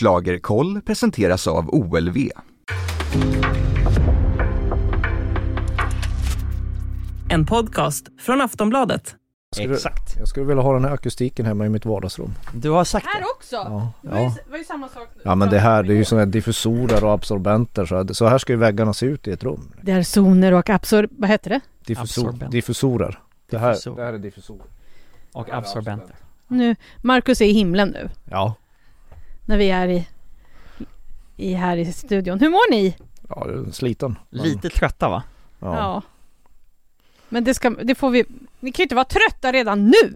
Schlagerkoll presenteras av OLV. En podcast från Aftonbladet. Skulle, Exakt. Jag skulle vilja ha den här akustiken hemma i mitt vardagsrum. Du har sagt Här det. också? Ja, Det var ju, ja. var ju samma sak. ja men det här det är ju sådana här diffusorer och absorbenter. Så här, så här ska ju väggarna se ut i ett rum. Det är zoner och absor... Vad heter det? Diffusor, Absorbent. diffusorer. Det här, det här är diffusorer. Och absorbenter. Nu, Marcus är i himlen nu. Ja, När vi är i, i här i studion. Hur mår ni? ja sliten. Men, Lite trötta va? Ja. Men det ska, det får vi... Ni kan ju inte vara trötta redan nu!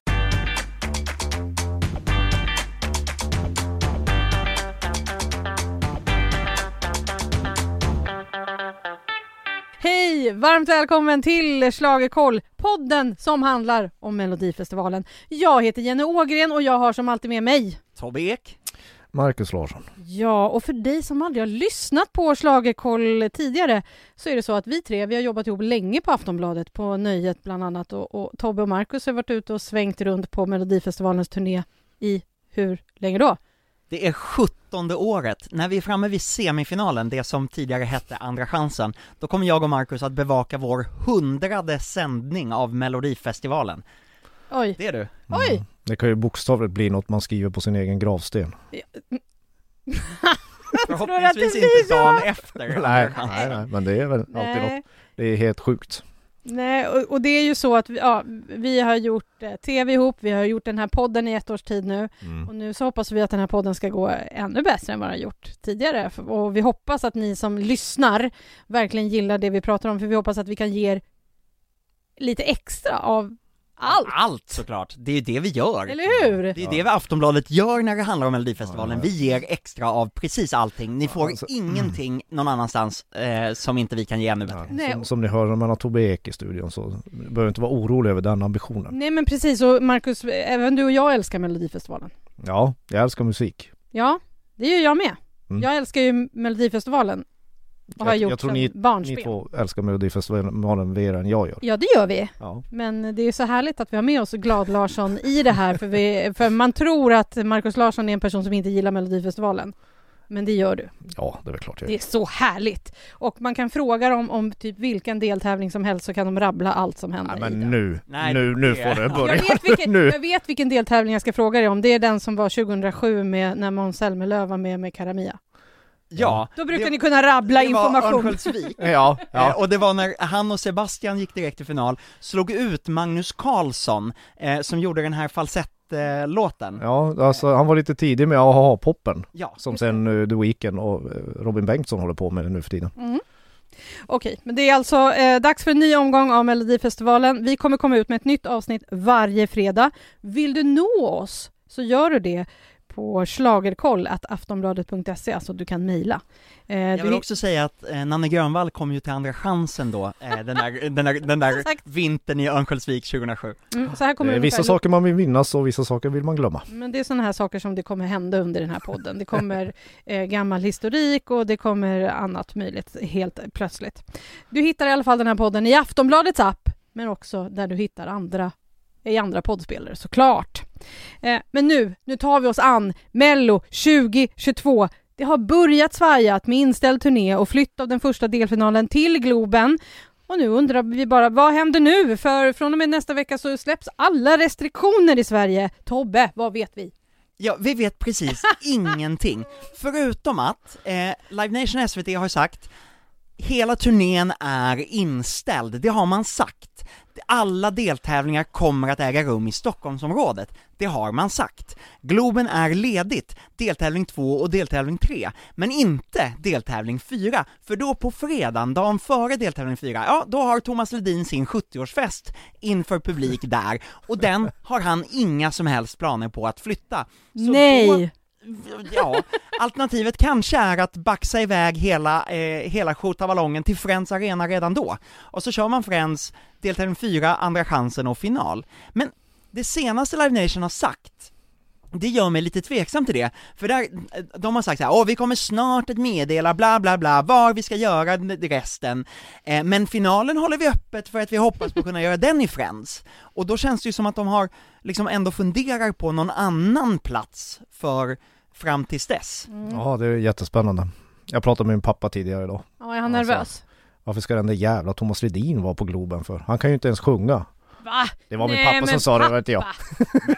Hej! Varmt välkommen till Schlagerkoll, podden som handlar om Melodifestivalen. Jag heter Jenny Ågren och jag har som alltid med mig Tobbe Ek. Marcus Larsson. Ja, och för dig som aldrig har lyssnat på Schlagerkoll tidigare så är det så att vi tre, vi har jobbat ihop länge på Aftonbladet, på Nöjet bland annat och, och Tobbe och Marcus har varit ute och svängt runt på Melodifestivalens turné i hur länge då? Det är sjuttonde året. När vi är framme vid semifinalen, det som tidigare hette Andra chansen, då kommer jag och Marcus att bevaka vår hundrade sändning av Melodifestivalen. Oj, Det är du. oj! Mm. Det kan ju bokstavligt bli något man skriver på sin egen gravsten. Förhoppningsvis det blir inte dagen efter Andra Nej, nej, nej, men det är väl alltid något. Det är helt sjukt. nej och, och det är ju så att vi, ja, vi har gjort eh, tv ihop, vi har gjort den här podden i ett års tid nu Mm. Och nu så hoppas vi att den här podden ska gå ännu bättre än vad den har gjort tidigare. Och vi hoppas att ni som lyssnar verkligen gillar det vi pratar om, för vi hoppas att vi kan ge er lite extra av allt. Allt såklart, det är ju det vi gör. Eller hur? Det är ju det vi Aftonbladet gör när det handlar om Melodifestivalen, Ja. vi ger extra av precis allting, ni får Alltså- ingenting någon annanstans eh, som inte vi kan ge ännu bättre. Ja, Nej. som, som ni hör när man har Tobbe Ek i studion så behöver inte vara orolig över den ambitionen. Nej men precis, och Marcus, även du och jag älskar Melodifestivalen. Ja, jag älskar musik. Ja, det gör jag med. Mm. Jag älskar ju Melodifestivalen och har Jag- gjort jag tror ni- barnsben. Ni två älskar Melodifestivalen mer än jag gör. Ja, det gör vi. Ja. Men det är så härligt att vi har med oss Glad Larsson i det här, för, vi, för man tror att Marcus Larsson är en person som inte gillar Melodifestivalen. Men det gör du. ja, det är väl klart jag Det är så härligt! Och man kan fråga dem om typ vilken deltävling som helst så kan de rabbla allt som händer Nej men nu, Nej, nu, nu får det börja. Jag vet, vilken, nu. jag vet vilken deltävling jag ska fråga dig om. Det är den som var 2007 med, när Måns Zelmerlöw var med med Karamia. Ja, Då brukar det- ni kunna rabbla det var information. Örnsköldsvik. Ja, Eh, ja. och det var när han och Sebastian gick direkt till final, slog ut Magnus Carlsson, eh, som gjorde den här falsettlåten. Ja. Ja, alltså han var lite tidig med AHA-poppen. ja. Som sen uh, The Weeknd och eh, Robin Bengtsson håller på med nu för tiden. Mm. Okej, men det är alltså eh, dags för en ny omgång av Melodifestivalen. Vi kommer komma ut med ett nytt avsnitt varje fredag. Vill du nå oss så gör du det på schlagerkoll.aftonbladet.se, alltså du kan mejla. Eh, Jag du vill hi- också säga att eh, Nanne Grönvall kom ju till Andra chansen då, eh, den där, den där, den där vintern i Örnsköldsvik 2007. mm, så här kommer Eh, vissa saker man vill minnas och vissa saker vill man glömma. Men det är sådana här saker som det kommer hända under den här podden. Det kommer eh, gammal historik och det kommer annat möjligt helt plötsligt. Du hittar i alla fall den här podden i Aftonbladets app, men också där du hittar andra i andra poddspelare såklart. Eh, men nu, nu tar vi oss an Mello 2022. Det har börjat svajat med inställd turné och flytt av den första delfinalen till Globen. Och nu undrar vi bara, vad händer nu? För från och med nästa vecka så släpps alla restriktioner i Sverige. Tobbe, vad vet vi? Ja, vi vet precis ingenting, förutom att eh, Live Nation SVT har sagt Hela turnén är inställd, det har man sagt. Alla deltävlingar kommer att äga rum i Stockholmsområdet, det har man sagt. Globen är ledigt, deltävling 2 och deltävling 3, men inte deltävling 4, för då på fredagen, dagen före deltävling 4, ja, då har Thomas Ledin sin 70-årsfest inför publik där, och den har han inga som helst planer på att flytta. Så Nej! Ja, alternativet kanske är att baxa iväg hela, eh, hela skjortaballongen till Friends Arena redan då, och så kör man Friends, deltävling 4, andra chansen och final. Men det senaste Live Nation har sagt, det gör mig lite tveksam till det, för där, de har sagt så här, åh vi kommer snart att meddela bla bla bla var vi ska göra resten, eh, men finalen håller vi öppet för att vi hoppas på att kunna göra den i Friends. Och då känns det ju som att de har, liksom ändå funderar på någon annan plats för fram tills dess. Mm. Ja, det är jättespännande. Jag pratade med min pappa tidigare idag. Ja, är han Alltså, nervös? Varför ska den där jävla Thomas Ledin vara på Globen för? Han kan ju inte ens sjunga. Va? Det var min Nej, pappa som sa det, det var inte jag.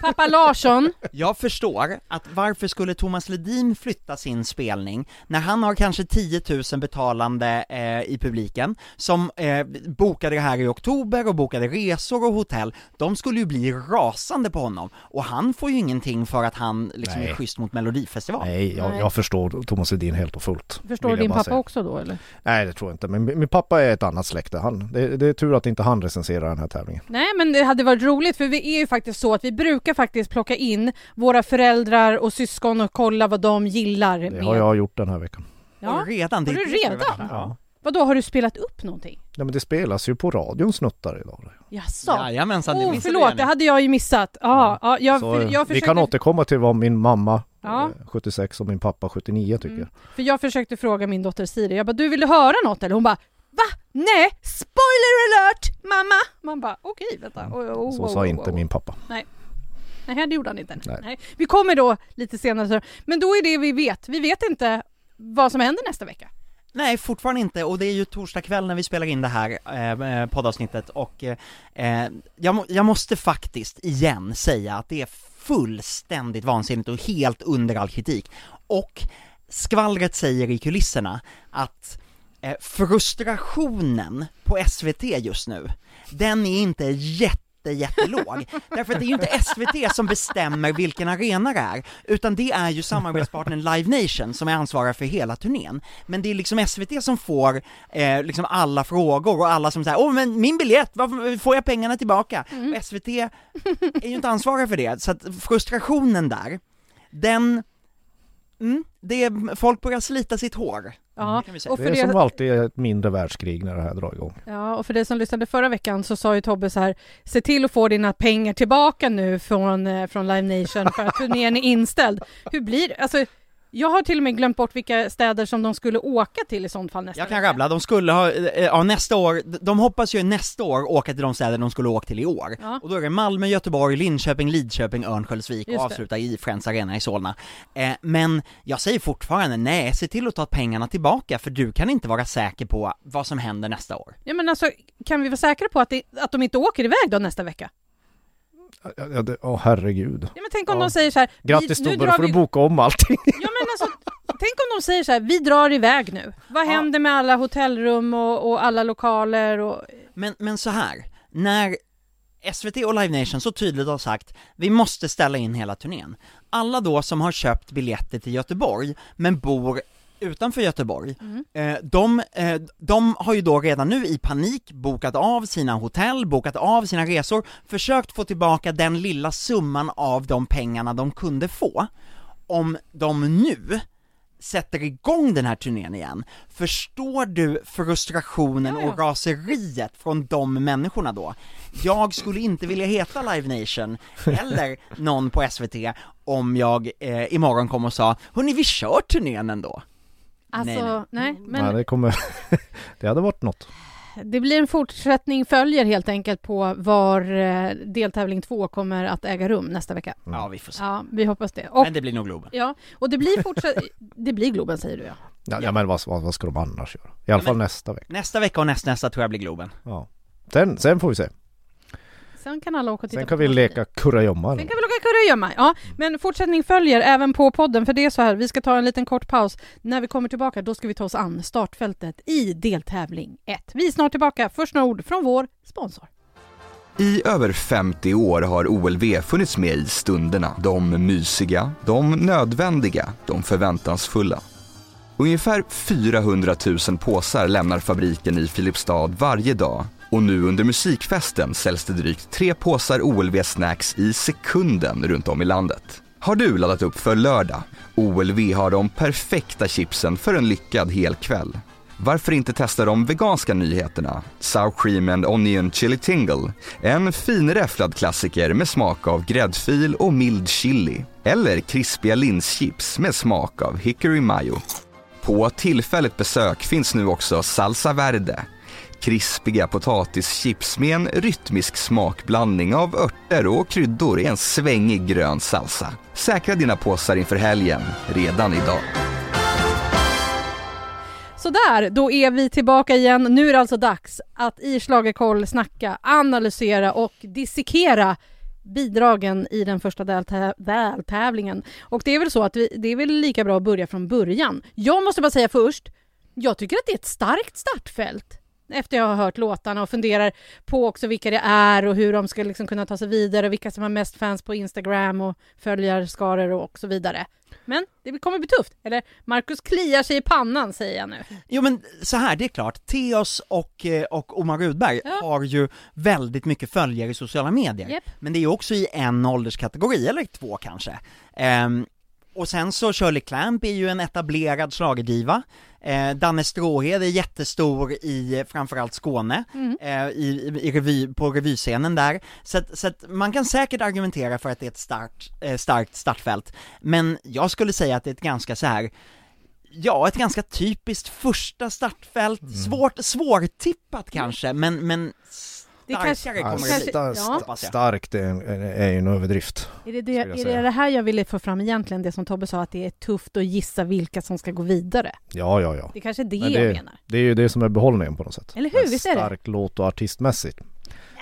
pappa. Larsson, Jag förstår att varför skulle Thomas Ledin flytta sin spelning när han har kanske 10 000 betalande eh, i publiken som eh, bokade det här i oktober och bokade resor och hotell, de skulle ju bli rasande på honom och han får ju ingenting för att han liksom Nej. är schysst mot melodifestival. Nej, jag, Nej. jag förstår Thomas Ledin helt och fullt. förstår din pappa säga. också då eller? Nej, det tror jag inte. Men min, min pappa är ett annat släkte. Han, det, det är tur att inte han recenserar den här tävlingen. Nej men det hade varit roligt för vi är ju faktiskt så att vi brukar faktiskt plocka in våra föräldrar och syskon och kolla vad de gillar Det med. har jag gjort den här veckan. Ja. Redan, det Har du det redan? Ja. Vadå, har du spelat upp någonting? ja, men det spelas ju på radion snuttar idag. Jaså? Jajamensan, det Oh, förlåt, det hade jag ju missat. Ja, ja, jag, Så, för, eh, jag Vi försökte, kan återkomma till vad min mamma Ja. eh, 76 och min pappa 79 tycker. Mm. för jag försökte fråga min dotter Siri, jag bara du vill du höra något eller? Hon bara Va? Nej! Spoiler alert mamma! Man bara okej vänta. Oh, oh, Så sa oh, inte oh. min pappa. Nej det gjorde han inte. Nej. Nej. Vi kommer då lite senare, men då är det vi vet. Vi vet inte vad som händer nästa vecka. Nej, fortfarande inte, och det är ju torsdag kväll när vi spelar in det här eh, poddavsnittet och eh, jag, må, jag måste faktiskt igen säga att det är fullständigt vansinnigt och helt under all kritik. Och skvallret säger i kulisserna att eh, frustrationen på SVT just nu, den är inte jätte jättelåg. Därför att det är ju inte SVT som bestämmer vilken arena det är, utan det är ju samarbetspartnern Live Nation som är ansvarig för hela turnén. Men det är liksom SVT som får eh, liksom alla frågor och alla som säger åh men min biljett, varför får jag pengarna tillbaka? Och SVT är ju inte ansvariga för det, så att frustrationen där, den, mm, det är, folk börjar slita sitt hår. Ja, säga. och Det för är som det, alltid ett mindre världskrig när det här drar igång. ja, och för det som lyssnade förra veckan så sa ju Tobbe så här, se till att få dina pengar tillbaka nu från, eh, från Live Nation för att turnén är inställd. Hur blir det? Alltså, jag har till och med glömt bort vilka städer som de skulle åka till i sånt fall nästa Jag kan rabbla, de skulle ha, eh, ja nästa år, de hoppas ju nästa år åka till de städer de skulle åka till i år. Ja. Och då är det Malmö, Göteborg, Linköping, Lidköping, Örnsköldsvik och avsluta i Friends Arena i Solna. Eh, men jag säger fortfarande, nej, se till att ta pengarna tillbaka för du kan inte vara säker på vad som händer nästa år. Ja men alltså, kan vi vara säkra på att, det, att de inte åker iväg då nästa vecka? Ja, ja, det- Åh herregud. Ja men tänk om Ja. de säger så här, Grattis Tobbe, då får vi- du boka om allting. Ja men alltså, tänk om de säger så här, vi drar iväg nu. Vad Ja. händer med alla hotellrum och, och alla lokaler och... Men, men så här, när SVT och Live Nation så tydligt har sagt vi måste ställa in hela turnén. Alla då som har köpt biljetter till Göteborg men bor utanför Göteborg, eh, de, eh, de har ju då redan nu i panik bokat av sina hotell, bokat av sina resor, försökt få tillbaka den lilla summan av de pengarna de kunde få. Om de nu sätter igång den här turnén igen, förstår du frustrationen och raseriet från de människorna då? Jag skulle inte vilja heta Live Nation, eller någon på SVT, om jag eh, imorgon kom och sa Hörni, vi kör turnén ändå. Alltså, nej, men Nej, det kommer... det hade varit något. det blir en fortsättning följer helt enkelt på var eh, deltävling två kommer att äga rum nästa vecka. Ja, vi får se. Ja, vi hoppas det. Och, Men det blir nog Globen. ja, och det blir fortsatt... det blir Globen säger du ja. Ja, ja men vad, vad, vad ska de annars göra? I alla Ja, fall men- nästa vecka. Nästa vecka och nästnästa tror jag blir Globen. Ja. Sen, sen får vi se. Sen kan alla åka och titta Sen på kan vi leka kurragömma. Sen kan vi åka kurragömma. Ja, men fortsättning följer även på podden för det är så här, vi ska ta en liten kort paus. När vi kommer tillbaka då ska vi ta oss an startfältet i deltävling 1. Vi är snart tillbaka. Först några ord från vår sponsor. I över 50 år har OLV funnits med i stunderna. De mysiga, de nödvändiga, de förväntansfulla. Ungefär 400 000 påsar lämnar fabriken i Filipstad varje dag och nu under musikfesten säljs det drygt tre påsar OLV Snacks i sekunden runt om i landet. Har du laddat upp för lördag? OLV har de perfekta chipsen för en lyckad helkväll. Varför inte testa de veganska nyheterna? Sour Cream and Onion Chili Tingle. En finräfflad klassiker med smak av gräddfil och mild chili. Eller krispiga linschips med smak av hickory mayo. På tillfälligt besök finns nu också Salsa Verde. Krispiga potatischips med en rytmisk smakblandning av örter och kryddor i en svängig grön salsa. Säkra dina påsar inför helgen, redan idag. Sådär, då är vi tillbaka igen. Nu är det alltså dags att i Schlagerkoll snacka, analysera och dissekera bidragen i den första deltävlingen. Och det är väl så att vi, det är väl lika bra att börja från början. Jag måste bara säga först, jag tycker att det är ett starkt startfält efter jag har hört låtarna och funderar på också vilka det är och hur de ska liksom kunna ta sig vidare och vilka som har mest fans på Instagram och följarskaror och så vidare. Men det kommer bli tufft. Eller Marcus kliar sig i pannan säger jag nu. Jo men så här, det är klart, Theos och, eh, och Omar Rudberg Ja. har ju väldigt mycket följare i sociala medier. Japp. Men det är ju också i en ålderskategori, eller två kanske. Ehm, och sen så Shirley Clamp är ju en etablerad schlagerdiva. Eh, Danne Stråhed är jättestor i framförallt Skåne, Mm. eh, i, i revy, på revyscenen där. Så att, så att man kan säkert argumentera för att det är ett start, eh, starkt startfält. Men jag skulle säga att det är ett ganska så här Ja, ett ganska typiskt första startfält, Mm. svårt, svårtippat kanske, men, men starkare kanske- kommer det bli. ja. starkt är, är ju en överdrift. Är det det, är det det här jag ville få fram egentligen, det som Tobbe sa, att det är tufft att gissa vilka som ska gå vidare? Ja, ja, ja. Det är kanske är det Men jag det- menar. Det är ju det som är behållningen på något sätt. Eller hur? Visst är det? Stark låt och artistmässigt.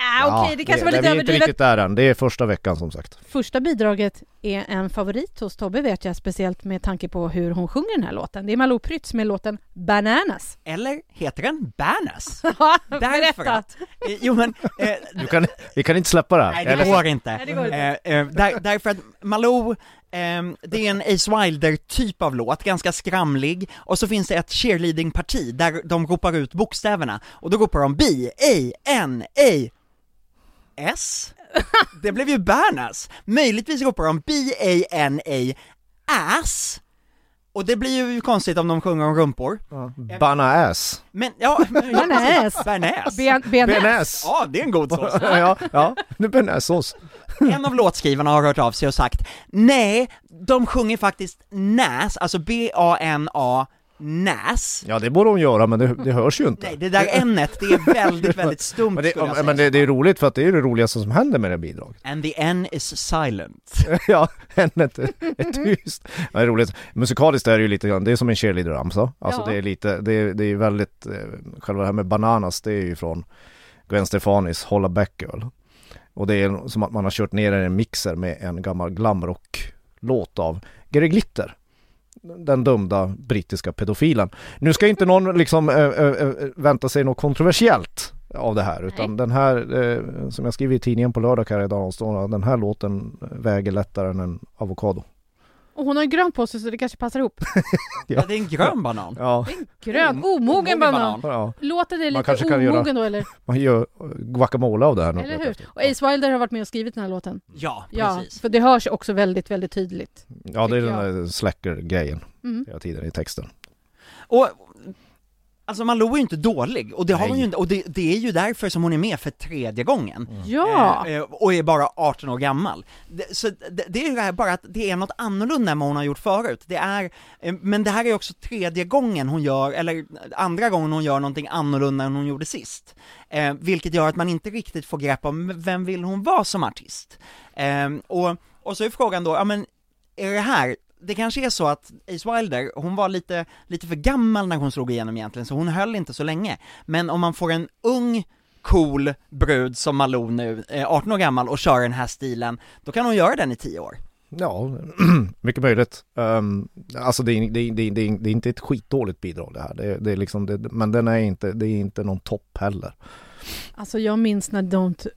Ja, okej, det kanske var lite Vi är inte överdrivet. riktigt där än. Det är första veckan som sagt. Första bidraget är en favorit hos Tobbe vet jag, speciellt med tanke på hur hon sjunger den här låten. Det är Malou Prytz med låten Bananas. Eller heter den Bernas? Därför Berätta! att, eh, jo men, eh, Du kan, vi kan inte släppa det här. nej det Eller- går inte. Nej, det går inte. Eh, eh, där, därför att Malou, ehm, det är en Ace Wilder typ av låt, ganska skramlig, och så finns det ett cheerleading-parti där de ropar ut bokstäverna, och då ropar de B, A, N, A, S? Det blev ju Bernas! Möjligtvis ropar de B, A, N, A, ass, och det blir ju konstigt om de sjunger om rumpor, Ja. Banna ass. men ja, Bearnaise. Bernäs! Benäs. Ja, det är en god sås. ja, ja, nu benäsås. En av låtskrivarna har hört av sig och sagt Nej, de sjunger faktiskt NAS, alltså B-A-N-A, NAS. Ja, det borde hon göra, men det, det hörs ju inte. Nej, det där n-et, det är väldigt, väldigt stumt Men, det, skulle jag men säga. det, det är roligt för att det är det roligaste som händer med det här bidraget. And the N is silent. ja, ämnet är, är tyst. Ja, det är roligt. Musikaliskt är det ju lite grann, det är som en cheerleader-ramsa. Alltså Ja. det är lite, det är, det är väldigt, eh, själva det här med bananas, det är ju från Gwen Stefanis Hålla Back Girl. Och det är som att man har kört ner en mixer med en gammal glamrock-låt av Gary Glitter. Den dömda brittiska pedofilen. Nu ska inte någon liksom äh, äh, vänta sig något kontroversiellt av det här utan Nej. den här, eh, som jag skriver i tidningen på lördag här idag, den här låten väger lättare än en avokado. Och hon har ju grönt på sig så det kanske passar ihop. Ja, det är en grön banan. Ja, Grön, omogen banan. ja. Låter det Man lite kanske kan omogen göra- då eller? man gör guacamole av det här. nu. Eller hur? Och Ace Wilder har varit med och skrivit den här låten. Ja, Ja, precis. för det hörs också väldigt, väldigt tydligt. Ja, det är tycker den där slacker-grejen Mm. hela tiden i texten. Och, alltså Malou är ju inte dålig, och det har Nej. hon ju inte, och det, det är ju därför som hon är med för tredje gången. Ja! Eh, eh, och är bara 18 år gammal. Det, så det, det är ju det här bara att det är något annorlunda än vad hon har gjort förut. Det är, eh, men det här är också tredje gången hon gör, eller andra gången hon gör någonting annorlunda än hon gjorde sist. Eh, vilket gör att man inte riktigt får grepp om vem vill hon vara som artist. Eh, och, och så är frågan då, ja men är det här det kanske är så att Ace Wilder, hon var lite, lite för gammal när hon slog igenom egentligen, så hon höll inte så länge. Men om man får en ung, cool brud som Malou nu, eh, 18 år gammal, och kör den här stilen, då kan hon göra den i 10 år. Ja, mycket möjligt. Um, alltså det är, det, är, det, är, det, är, det är inte ett skitdåligt bidrag det här. Det, är- det är liksom, det, men den är inte, det är inte någon topp heller. Alltså jag minns när Don't eh,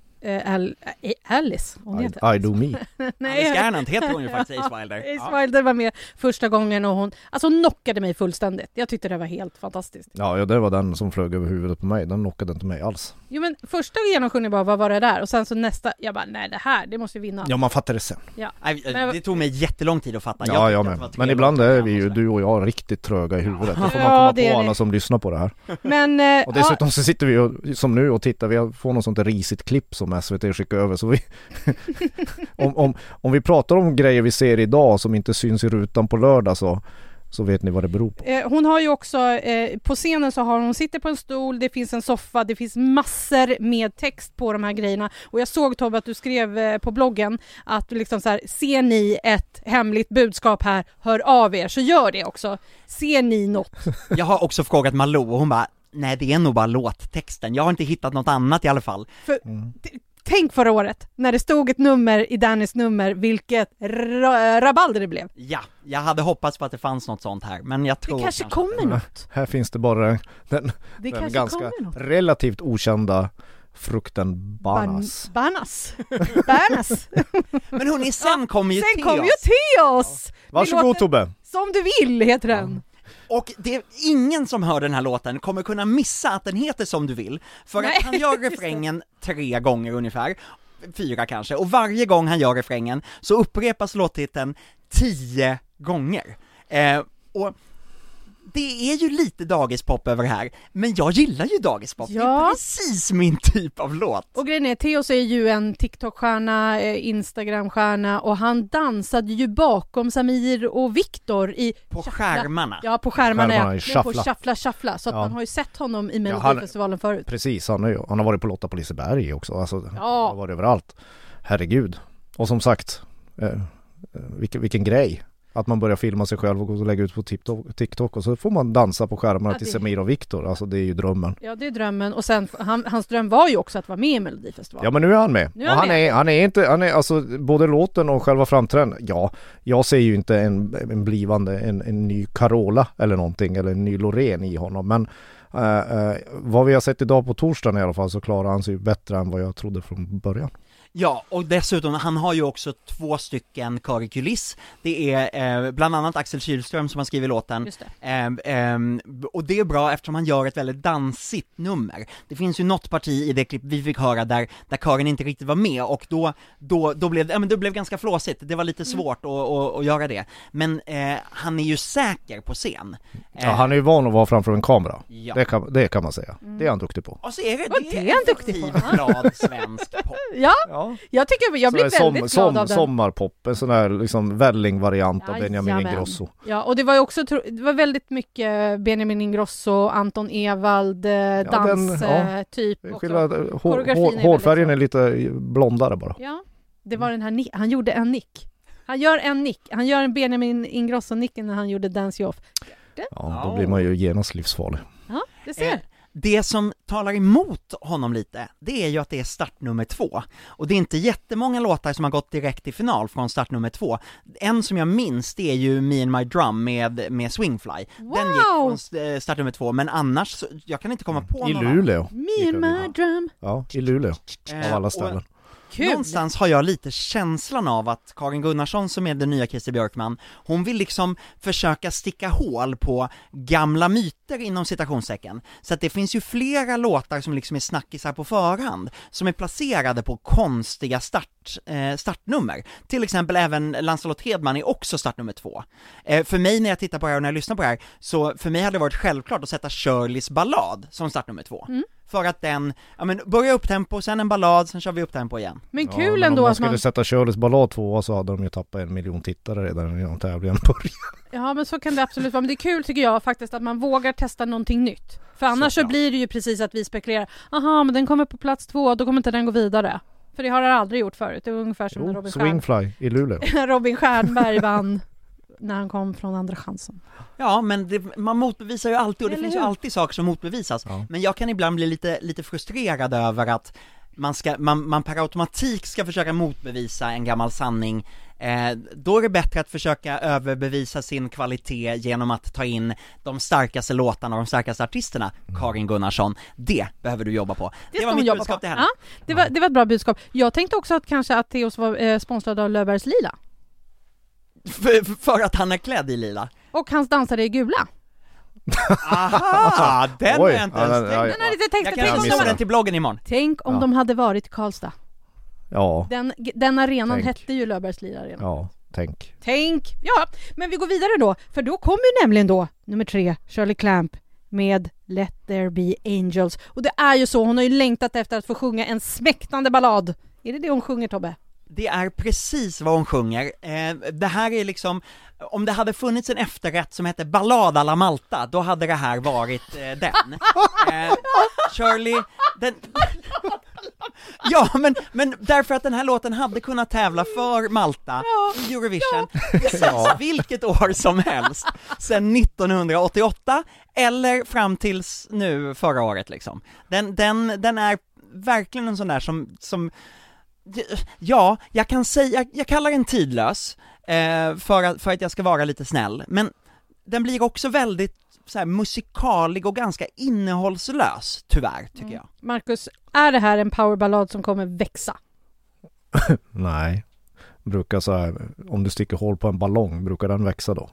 Al, eh, Alice, hon I, heter I do me. Alice Gernandt heter hon ju faktiskt, Ace Wilder. Ace Ja. Wilder var med första gången och hon, alltså hon knockade mig fullständigt. Jag tyckte det var helt fantastiskt. Ja, ja, det var den som flög över huvudet på mig. Den knockade inte mig alls. Jo men första genomsjungningen bara, vad var det där? Och sen så nästa, jag bara, nej det här, det måste vi vinna. Ja, man fattar det sen. Nej, Men- det tog mig jättelång tid att fatta. Ja, jag det med. tre Men ibland är vi ju, du och jag, riktigt tröga i huvudet. Det får man Ja, komma det är på det. alla som lyssnar på det här. Men, eh, Och dessutom så sitter vi och, som nu och tittar, vi får något sånt där risigt klipp som SVT skickar över så vi om, om, om vi pratar om grejer vi ser idag som inte syns i rutan på lördag så Så vet ni vad det beror på. Eh, hon har ju också, eh, på scenen så har hon, sitter på en stol, det finns en soffa, det finns massor med text på de här grejerna. Och jag såg Tobbe att du skrev eh, på bloggen att du liksom så här, ser ni ett hemligt budskap här, hör av er, så gör det också. Ser ni något? Jag har också frågat Malou och hon bara Nej det är nog bara låttexten, jag har inte hittat något annat i alla fall. För, t- Tänk förra året, när det stod ett nummer i Dannys nummer, vilket ra- rabalder det blev. Ja, jag hade hoppats på att det fanns något sånt här, men jag tror Det kanske kommer något. Här finns det bara den, Det den kanske ganska relativt okända frukten banas. Ban- Banas. Banas. Men hörni, sen kommer ju Sen kom Theos. ju Theos! Vi Varsågod låter- Tobbe! Som du vill heter den. Och det är ingen som hör den här låten kommer kunna missa att den heter Som du vill, för Nej, att han gör refrängen tre gånger ungefär, fyra kanske, och varje gång han gör refrängen så upprepas låttiteln tio gånger. Eh, och det är ju lite dagispop över det här, men jag gillar ju dagispop, det är Ja. precis min typ av låt. Och grejen är, Theos är ju en TikTok-stjärna, eh, Instagram-stjärna och han dansade ju bakom Samir och Viktor i På Shuffla. skärmarna. Ja, på skärmarna, Skärmarna ja. Men på Shuffla. Shuffla Shuffla, så att Ja. man har ju sett honom i Ja, han- Melodifestivalen förut. Precis, han, är, han har varit på Lotta på Liseberg också, alltså, han Ja. har varit överallt. Herregud. Och som sagt, eh, eh, vilken, vilken grej. Att man börjar filma sig själv och lägga ut på TikTok, och så får man dansa på skärmarna Ja, till Semir och Viktor, alltså det är ju drömmen. Ja, det är drömmen. Och sen, han, hans dröm var ju också att vara med i Melodifestivalen. Ja men nu är han med. Nu är han han, med. är, han är inte, han är alltså både låten och själva framträdandet, ja, jag ser ju inte en, en blivande, en, en ny Carola eller någonting, eller en ny Loreen i honom, men eh, eh, vad vi har sett idag på torsdagen i alla fall så klarar han sig bättre än vad jag trodde från början. Ja, och dessutom, han har ju också två stycken kör i kuliss. Det är eh, bland annat Axel Kylström som har skrivit låten, Just det. Ehm, ehm, och det är bra eftersom han gör ett väldigt dansigt nummer. Det finns ju något parti i det klipp vi fick höra där, där kören inte riktigt var med och då, då, då blev det, ja men det blev ganska flåsigt, det var lite svårt att, att, att göra det. Men eh, han är ju säker på scen. Ja, han är ju van att vara framför en kamera. Ja. Det, kan, det kan man säga. Det är han duktig på. Och så är det, Och det är han duktig på. glad svensk pop. Ja, Ja. Jag tycker, jag blir väldigt som, glad av den. Sommarpop, en sån där liksom välling-variant av Benjamin Jajamän. Ingrosso. Ja, och det var ju också, det var väldigt mycket Benjamin Ingrosso, Anton Ewald, eh, dans, ja. eh, typ. Skillnad, hår, är hår, väldigt hårfärgen är lite blondare bara. Ja, det var den här han gjorde en nick. Han gör en nick, han gör en Benjamin Ingrosso-nicken när han gjorde Dance You Off. Ja, då blir man ju genast livsfarlig. Ja, det ser. Eh, det som talar emot honom lite, det är ju att det är startnummer två. Och det är inte jättemånga låtar som har gått direkt till final från startnummer två. En som jag minns, det är ju Me and My Drum med, med Swingfly. Den gick Wow! från eh, startnummer två, men annars, så, jag kan inte komma på I någon annan. Luleå. Me and my drum. Ja, i Luleå. Eh, Av alla och ställen. Kul! Någonstans har jag lite känslan av att Karin Gunnarsson som är den nya Christer Björkman, hon vill liksom försöka sticka hål på gamla myter inom citationstecken. Så att det finns ju flera låtar som liksom är snackisar på förhand, som är placerade på konstiga start, eh, startnummer. Till exempel även Lancelot Hedman är också startnummer två. Eh, för mig när jag tittar på det här och när jag lyssnar på det här, så för mig hade det varit självklart att sätta Shirleys ballad som startnummer två. För att den, ja men börja upp tempo, sen en ballad, sen kör vi upp tempo igen. Men Ja, kul men ändå om man att skulle man... sätta Shirleys ballad tvåa så hade de ju tappat en miljon tittare redan innan tävlingen började. Ja men så kan det absolut vara, men det är kul tycker jag faktiskt att man vågar testa någonting nytt. För annars så, ja. blir det ju precis att vi spekulerar, aha men den kommer på plats två, då kommer inte den gå vidare. För det har den aldrig gjort förut, det är ungefär som när Jo, Robin, Stjern... Swingfly i Luleå. Robin Stjernberg vann när han kom från Andra chansen. Ja, men det, man motbevisar ju alltid och det Eller finns ju hur? alltid saker som motbevisas. Ja. Men jag kan ibland bli lite, lite frustrerad över att man, ska, man, man per automatik ska försöka motbevisa en gammal sanning eh, Då är det bättre att försöka överbevisa sin kvalitet genom att ta in de starkaste låtarna och de starkaste artisterna, Karin Gunnarsson. Det behöver du jobba på. Det, ska var mitt budskap på. till henne. Ja, det, var, det var ett bra budskap. Jag tänkte också att kanske att Theos var eh, sponsrad av Löfbergs Lila. För, för att han är klädd i lila. Och hans dansare i gula. Aha! Den har Oj, jag inte ja, ens den- tänkt ja, Den har lite Jag tänkt, kan tänk, om de, den till bloggen imorgon. tänk om Ja. de hade varit Karlstad. Ja, Den, den arenan Tänk. hette ju Löfbergs Lila Arena. ja, tänk. Tänk! Ja, men vi går vidare då, för då kommer ju nämligen då nummer tre, Shirley Clamp med Let there be angels. Och det är ju så, hon har ju längtat efter att få sjunga en smäktande ballad. Är det det hon sjunger Tobbe? Det är precis vad hon sjunger. Eh, det här är liksom, om det hade funnits en efterrätt som hette Ballad alla Malta, då hade det här varit eh, den. Eh, Shirley, den... Ja, men, men därför att den här låten hade kunnat tävla för Malta i Eurovision precis vilket år som helst, sen 1988 eller fram tills nu förra året liksom. Den, den, den är verkligen en sån där som, som ja, jag kan säga, jag, jag kallar den tidlös, eh, för, att, för att jag ska vara lite snäll, men den blir också väldigt så här, musikalig och ganska innehållslös, tyvärr, tycker Mm. jag. Marcus, är det här en powerballad som kommer växa? Nej. Brukar så här, om du sticker hål på en ballong, brukar den växa då?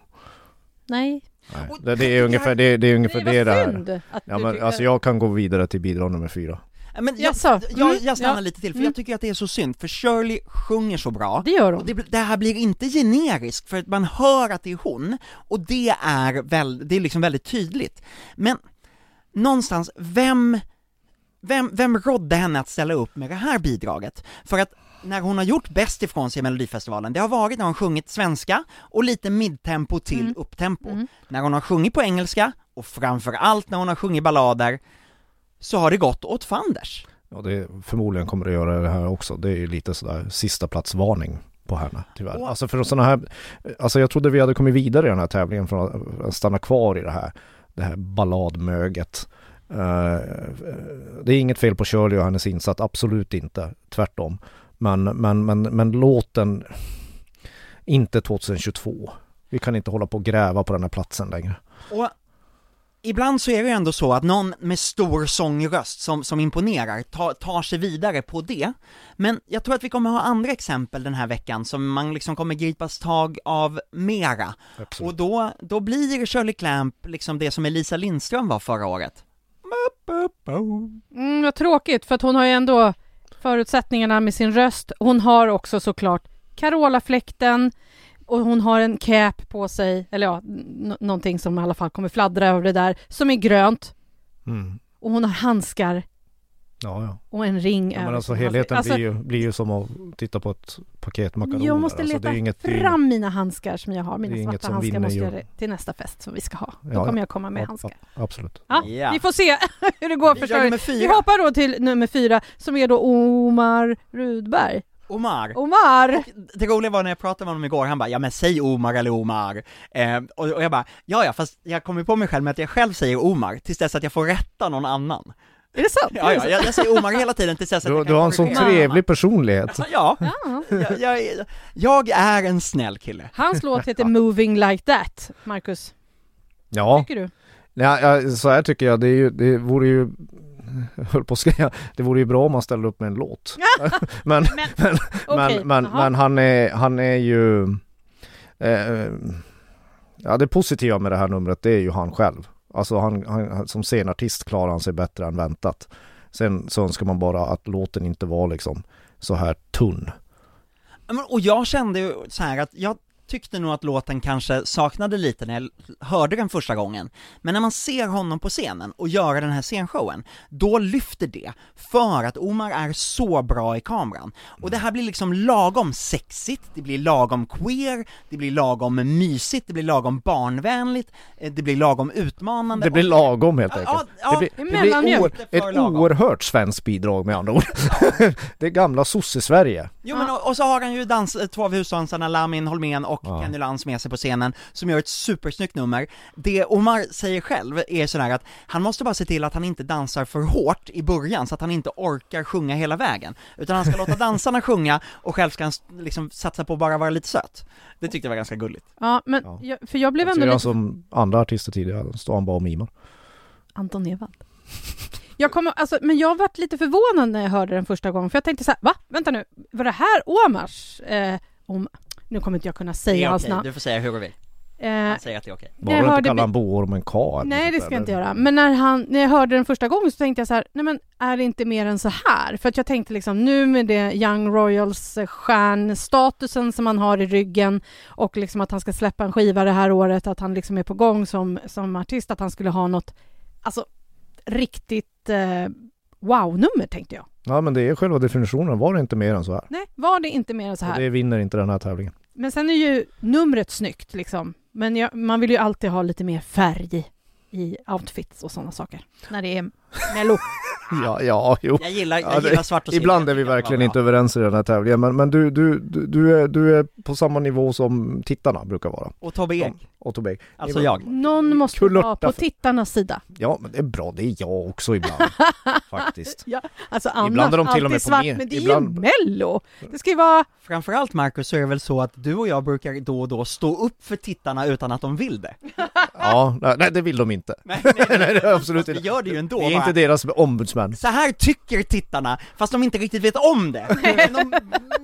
Nej. Nej. Det, det är ungefär det, det, är ungefär det, det här. att Ja men tycker- alltså jag kan gå vidare till bidrag nummer fyra. Eh, Men jag, Jaså? jag, Mm, jag stannar ja. lite till, för Mm. jag tycker att det är så synd, för Shirley sjunger så bra, Det gör och hon. det, det här blir inte generiskt, för att man hör att det är hon, och det är, väl, det är liksom väldigt tydligt. Men någonstans, vem, vem, vem rådde henne att ställa upp med det här bidraget? För att när hon har gjort bäst ifrån sig i Melodifestivalen, det har varit när hon sjungit svenska och lite midtempo till Mm. upptempo. Mm. När hon har sjungit på engelska, och framför allt när hon har sjungit ballader, så har det gått åt fanders. Ja, det förmodligen kommer det göra det här också. Det är ju lite sådär sista platsvarning på henne tyvärr. Och- Alltså för sådana här, alltså jag trodde vi hade kommit vidare i den här tävlingen från att stanna kvar i det här, det här balladmöget. Eh, det är inget fel på Shirley och hennes insats, absolut inte, tvärtom. Men, men, men, men låten, inte 2022. Vi kan inte hålla på och gräva på den här platsen längre. Och ibland så är det ju ändå så att någon med stor sångröst som, som imponerar tar, tar sig vidare på det. Men jag tror att vi kommer ha andra exempel den här veckan som man liksom kommer gripas tag av mera. Och då, då blir Shirley Clamp liksom det som Elisa Lindström var förra året. Mm, vad tråkigt, för att hon har ju ändå förutsättningarna med sin röst. Hon har också såklart Carola-fläkten och hon har en cap på sig, eller ja, n- någonting som i alla fall kommer fladdra över det där, som är grönt. Mm. Och hon har handskar Ja, ja. och en ring Ja, men alltså helheten handske. blir, ju, blir ju som att titta på ett paket makaroner. Jag måste alltså, leta är inget, fram mina handskar som jag har, det är mina inget svarta som handskar måste jag ju. till nästa fest som vi ska ha. Då Ja, kommer ja. jag komma med Ja, handskar. absolut. Ja, Ja. vi får se hur det går Vi för gör Shirley. nummer Vi hoppar då till nummer fyra som är då Omar Rudberg. Omar. Omar! Det roliga var när jag pratade med honom igår, han bara 'Ja men säg Omar eller Omar' eh, och, och jag bara 'Ja ja, fast jag kommer på mig själv med att jag själv säger Omar, tills dess att jag får rätta någon annan' Är det sant? Ja, ja, jag, jag säger Omar hela tiden tills dess att Du, jag du har en sån trevlig personlighet. Ja, Ja. jag, jag, är- jag är en snäll kille Hans låt heter Moving Like That, Marcus. Ja, Tycker du? ja, ja, så här tycker jag. Det, är ju, det vore ju, jag höll på att säga, det vore ju bra om man ställde upp med en låt. men, Men, men, okej, men, men, men han är, han är ju, eh, ja det positiva med det här numret det är ju han själv. Alltså han, han, som scenartist klarar han sig bättre än väntat. Sen så önskar man bara att låten inte var liksom så här tunn. Men- Och jag kände ju så här att jag tyckte nog att låten kanske saknade lite när jag hörde den första gången, men när man ser honom på scenen och göra den här scenshowen, då lyfter det, för att Omar är så bra i kameran. Och det här blir liksom lagom sexigt, det blir lagom queer, det blir lagom mysigt, det blir lagom barnvänligt, eh, det blir lagom utmanande. Det blir och- lagom helt Ja, enkelt. ja, det blir, ja. det blir oer, ett lagom. oerhört svenskt bidrag med andra ord. det är gamla sosse-Sverige. Jo men och, och så har han ju dans, eh, två av husdansarna, Lamin Holmén och Ja. Kenny Lantz med sig på scenen, som gör ett supersnyggt nummer. Det Omar säger själv är sådär att han måste bara se till att han inte dansar för hårt i början, så att han inte orkar sjunga hela vägen. Utan han ska låta dansarna sjunga, och själv ska han liksom satsa på att bara vara lite söt. Det tyckte jag var ganska gulligt. Ja, men Ja. jag, för jag blev Så ändå lite... som andra artister tidigare, står han bara och mimar. Anton Ewald. Jag kommer, alltså, men jag varit lite förvånad när jag hörde den första gången, för jag tänkte så här, va? Vänta nu, var det här Omars? Eh, om, nu kommer inte jag kunna säga hans namn. du får säga hur du vill. Eh, Han säger att det är okej. Bara jag du inte kallar en boorm en ka eller Nej, något det ska jag inte göra. Men när, han, när jag hörde den första gången så tänkte jag så här, nej men är det inte mer än så här? För att jag tänkte liksom nu med det Young Royals eh, stjärnstatusen som han har i ryggen och liksom att han ska släppa en skiva det här året, att han liksom är på gång som, som artist, att han skulle ha något, alltså riktigt eh, wow-nummer tänkte jag. Ja men det är själva definitionen, var det inte mer än så här? Nej, var det inte mer än så Och här? det vinner inte den här tävlingen. Men sen är ju numret snyggt liksom. Men jag, man vill ju alltid ha lite mer färg i outfits och sådana saker. När det är mello. Ja, ja, jo. Jag gillar, jag Ja, det- gillar svart och silver. Ibland är vi verkligen inte överens i den här tävlingen men, men du, du, du, du, är, du är på samma nivå som tittarna brukar vara. Och Tobbe Ek, Otto Beg. alltså jag. Någon måste Kulörta vara på för- tittarnas sida. Ja men det är bra, det är jag också ibland. faktiskt. Alltså annars Ibland är de till och med på svart, men det är ibland- ju mello! Det ska ju vara... Framförallt Marcus så är det väl så att du och jag brukar då och då stå upp för tittarna utan att de vill det. Ja, nej, nej det vill de inte. Nej, nej, Nej, det är absolut Vi inte. gör det ju ändå. Inte deras ombudsmän. Så här tycker tittarna, fast de inte riktigt vet om det. Men, de,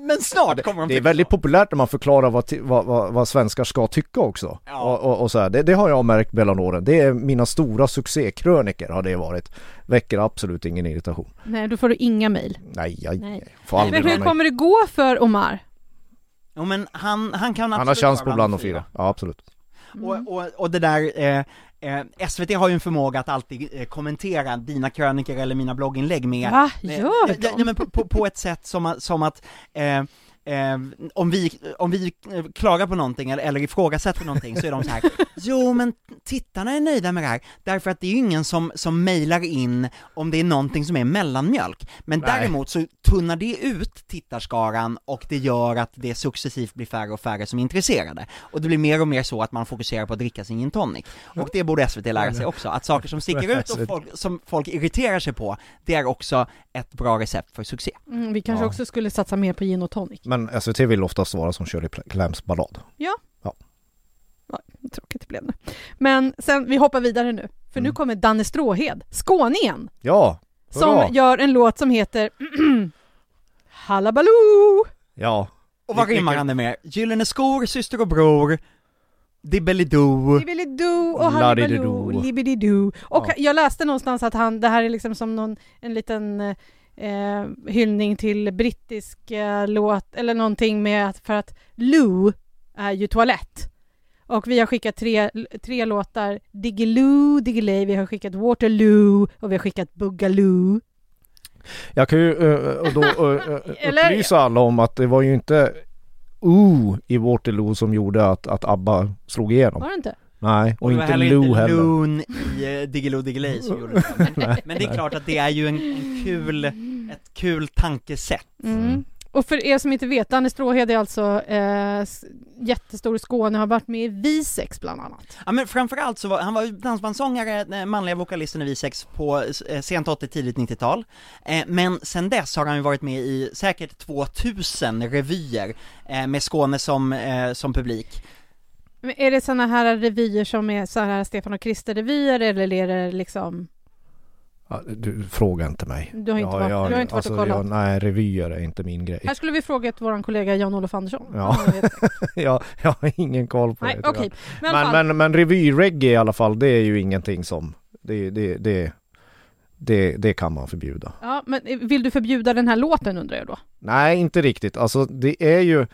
men snart kommer de Det är väldigt så. populärt när man förklarar vad, vad, vad, vad svenskar ska tycka också. Ja. Och, och, och så här. Det, det har jag märkt mellan åren. Det är mina stora succékröniker har det varit. Väcker absolut ingen irritation. Nej, då får du inga mejl. Nej, jag Nej. får aldrig Men hur kommer det gå för Omar? Jo men han, han kan Han har absolut chans på bland de fyra. Ja, absolut. Mm. Och, och, och det där, eh, eh, SVT har ju en förmåga att alltid eh, kommentera dina krönikor eller mina blogginlägg med Va? Gör ja, de? men på, på, på ett sätt som, som att eh, om vi, om vi eh, klagar på någonting eller, eller ifrågasätter någonting så är de så här. jo men tittarna är nöjda med det här, därför att det är ju ingen som, som mejlar in om det är någonting som är mellanmjölk. Men Nej. däremot så tunnar det ut tittarskaran och det gör att det successivt blir färre och färre som är intresserade. Och det blir mer och mer så att man fokuserar på att dricka sin gin tonic. Och det borde SVT lära sig också, att saker som sticker ut och folk, som folk irriterar sig på, det är också ett bra recept för succé. Mm, vi kanske Ja. också skulle satsa mer på gin och tonic. Men SVT vill oftast vara som Shirley Clamps ballad. Tråkigt det blev nu. Men sen, vi hoppar vidare nu. För nu Mm. kommer Danne Stråhed, skåningen, Ja, som Hurra. gör en låt som heter Hallabaloo! ja. Och vad rimmar han det med? Gyllene skor, syster och bror, Dibbelidoo. Dibbelidoo och. Hallabaloo, Libbididoo. Och Ja. jag läste någonstans att han, det här är liksom som någon, en liten eh, hyllning till brittisk eh, låt, eller någonting med att, för att Lou är ju toalett. Och vi har skickat tre, tre låtar, Diggiloo, Diggiley, vi har skickat Waterloo och vi har skickat Boogaloo. Jag kan ju uh, då uh, upplysa alla om att det var ju inte Ooh i Waterloo som gjorde att, att ABBA slog igenom. Var det inte? Nej, och, det var inte Lou inte heller. Loon i uh, Diggiloo Diggiley som gjorde det. Men, men det är klart att det är ju en, en kul, ett kul tankesätt. Mm. Och för er som inte vet, Danne Stråhed är alltså eh, jättestor i Skåne, har varit med i Visex bland annat. Ja men framförallt så var, han var ju dansbandssångare, den manliga vokalisten i V6 på eh, sent 80 tidigt 90-tal. Eh, men sen dess har han ju varit med i säkert 2000 revyer eh, med Skåne som, eh, som publik. Men är det såna här revyer som är så här Stefan och Krister-revyer eller är det liksom... Ja, du, fråga inte mig. Du har inte Ja, varit, jag- du har inte varit och alltså, kollat? jag, Nej, revyer är inte min grej. Här skulle vi frågat vår kollega Jan-Olof Andersson. Ja. Jag, jag har ingen koll på Nej, det. okej. Men, Men, fall, men, men revyreggae i alla fall, det är ju ingenting som, det, det, det, det, det kan man förbjuda. ja, men vill du förbjuda den här låten undrar jag då? Nej, inte riktigt. Alltså det är ju,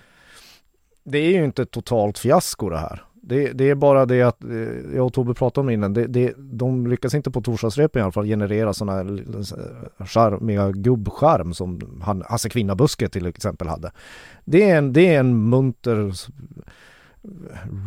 det är ju inte ett totalt fiasko det här. Det, det är bara det att, eh, jag och Tobbe pratade om det innan, det, det, de lyckas inte på torsdagsrepen i alla fall generera sådana här charmiga gubbskärm som han, Hasse Kvinnabuske till exempel hade. Det är en, det är en munter